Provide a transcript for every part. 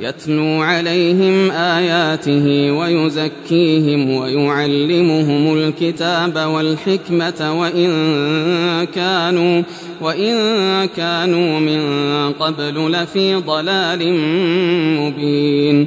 يتلو عليهم آياته ويزكيهم ويعلمهم الكتاب والحكمة وإن كانوا وإن كانوا من قبل لفي ضلال مبين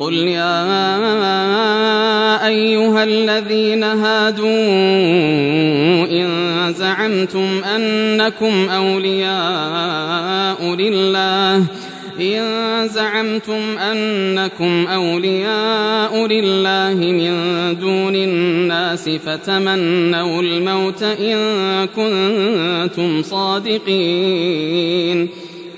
قل يا أيها الذين هادوا إن زعمتم أنكم أولياء لله إن زعمتم أنكم أولياء لله من دون الناس فتمنوا الموت إن كنتم صادقين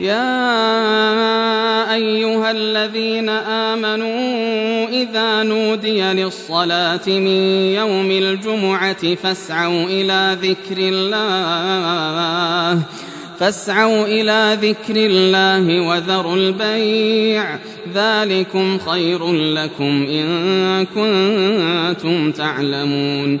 يا أيها الذين آمنوا إذا نودي للصلاة من يوم الجمعة فاسعوا إلى ذكر الله فاسعوا إلى ذكر الله وذروا البيع. ذلكم خير لكم إن كنتم تعلمون.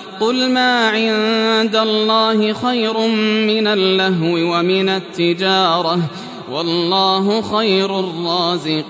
قل ما عند الله خير من اللهو ومن التجارة والله خير الرازقين.